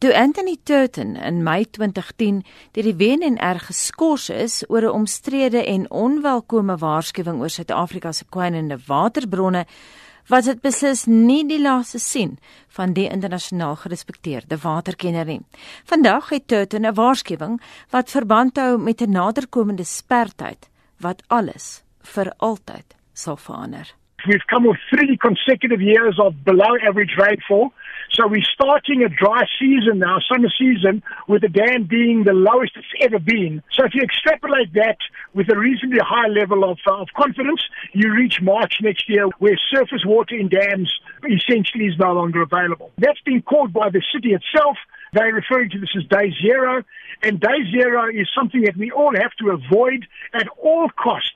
Toe Anthony Turton in Mei 2010 deur die WNR geskort is oor 'n omstrede en onwelkome waarskuwing oor Suid-Afrika se kwynende waterbronne, was dit beslis nie die laaste sien van die internasionaal gerespekteerde waterkenner nie. Vandag het Turton 'n waarskuwing wat verband hou met 'n naderkomende spertyd wat alles vir altyd sal verander. We've come off three consecutive years of below average rainfall. So we're starting a dry season now, summer season, with the dam being the lowest it's ever been. So if you extrapolate that with a reasonably high level of, uh, of confidence, you reach March next year where surface water in dams essentially is no longer available. That's been called by the city itself. They're referring to this as day zero. And day zero is something that we all have to avoid at all costs.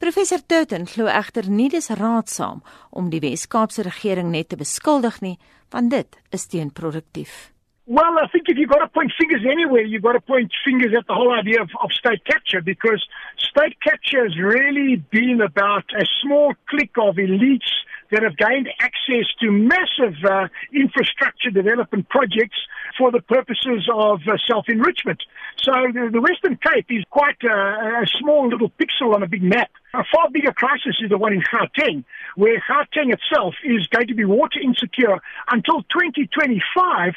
Professor Turton glo egter nie dis raadsaam om die Wes-Kaapse regering net te beskuldig nie, want dit is teenproduktief. Well, I think if you've got to point fingers anywhere, you've got to point fingers at the whole idea of, of state capture because state capture has really been about a small clique of elites that have gained access to massive uh, infrastructure development projects for the purposes of uh, self enrichment. So the, the Western Cape is quite a, a small little pixel on a big map. A far bigger crisis is the one in Gauteng, where Gauteng itself is going to be water insecure until 2025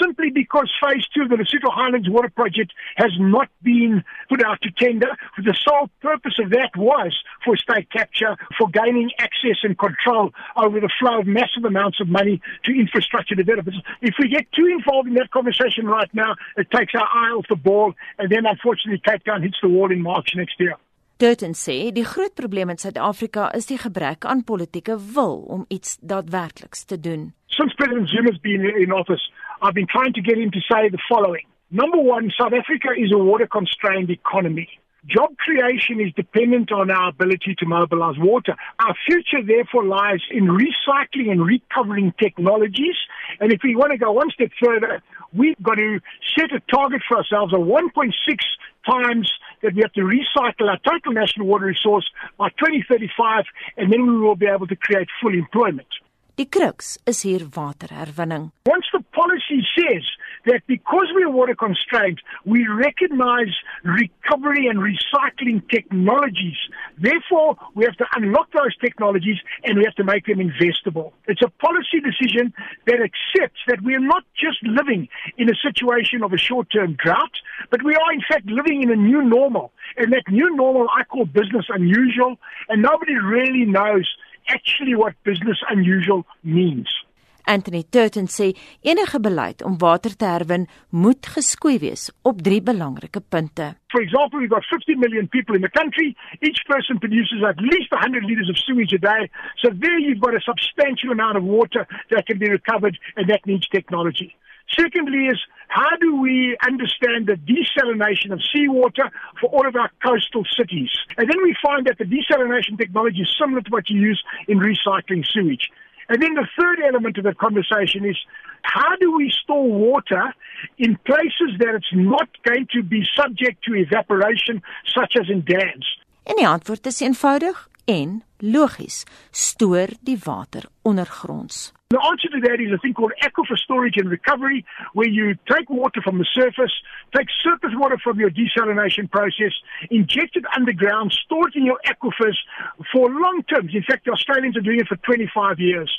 simply because phase two of the Lesotho Highlands Water Project has not been put out to tender. The sole purpose of that was for state capture, for gaining access and control over the flow of massive amounts of money to infrastructure developers. If we get too involved in that conversation right now, it takes our eye off the ball, and then unfortunately Cape Town hits the wall in March next year. Turton sê die groot probleem in Suid-Afrika is die gebrek aan politieke wil om iets daadwerkliks te doen. Since President Zuma has been in office, I've been trying to get him to say the following. Number one, South Africa is a water constrained economy. Job creation is dependent on our ability to mobilize water. Our future, therefore, lies in recycling and recovering technologies. And if we want to go one step further, we've got to set a target for ourselves of 1.6 times that we have to recycle our total national water resource by 2035, and then we will be able to create full employment. Die crux is hier waterherwinning. Once the policy says that because we are water constrained, we recognize recovery and recycling technologies. Therefore, we have to unlock those technologies and we have to make them investable. It's a policy decision that accepts that we are not just living in a situation of a short-term drought, but we are in fact living in a new normal. And that new normal I call business unusual, and nobody really knows actually what business unusual means. Anthony Turton sê enige beleid om water te herwin moet geskoei wees op drie belangrike punte. For example, we've got 50 million people in the country. Each person produces at least 100 liters of sewage a day. So there you've got a substantial amount of water that can be recovered and that needs technology. Secondly is how do we understand the desalination of seawater for all of our coastal cities? And then we find that the desalination technology is similar to what you use in recycling sewage. And then the third element of the conversation is how do we store water in places that it's not going to be subject to evaporation, such as in dams? En die antwoord is eenvoudig en logies. Stoor die water ondergronds. The answer to that is a thing called aquifer storage and recovery, where you take water from the surface, take surface water from your desalination process, inject it underground, store it in your aquifers for long terms. In fact, the Australians are doing it for 25 years.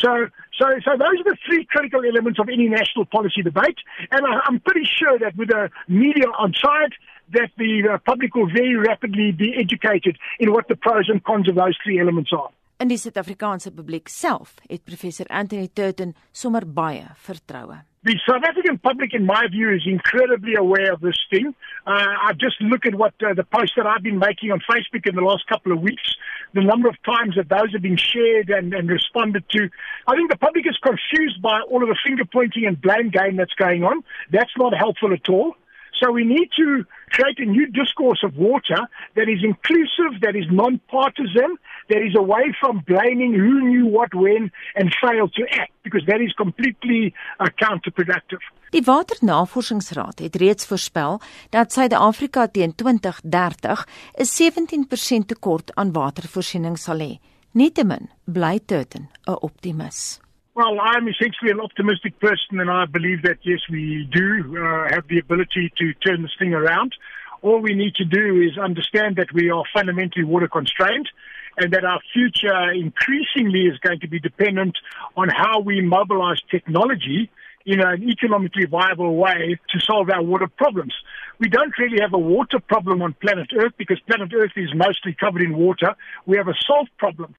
So, so, so those are the three critical elements of any national policy debate, and I, I'm pretty sure that with the media on side, that the uh, public will very rapidly be educated in what the pros and cons of those three elements are. In die Suid-Afrikaanse publiek self het professor Anthony Turton sommer baie vertroue. The South African public, in my view, is incredibly aware of this thing. Uh, I just look at what uh, the posts that I've been making on Facebook in the last couple of weeks, the number of times that those have been shared and, and responded to. I think the public is confused by all of the finger pointing and blame game that's going on. That's not helpful at all. So we need to create a new discourse of water that is inclusive, that is non-partisan, that is away from blaming who knew what when and failed to act, because that is completely uh, counterproductive. Die Waternavorsingsraad het reeds voorspel dat Suid-Afrika teen 2030 'n 17% tekort aan watervoorsiening sal hê. Nietemin bly Turton 'n optimis. Well, I'm essentially an optimistic person, and I believe that yes, we do uh, have the ability to turn this thing around. All we need to do is understand that we are fundamentally water constrained and that our future increasingly is going to be dependent on how we mobilize technology in an economically viable way to solve our water problems. We don't really have a water problem on planet Earth because planet Earth is mostly covered in water. We have a salt problem.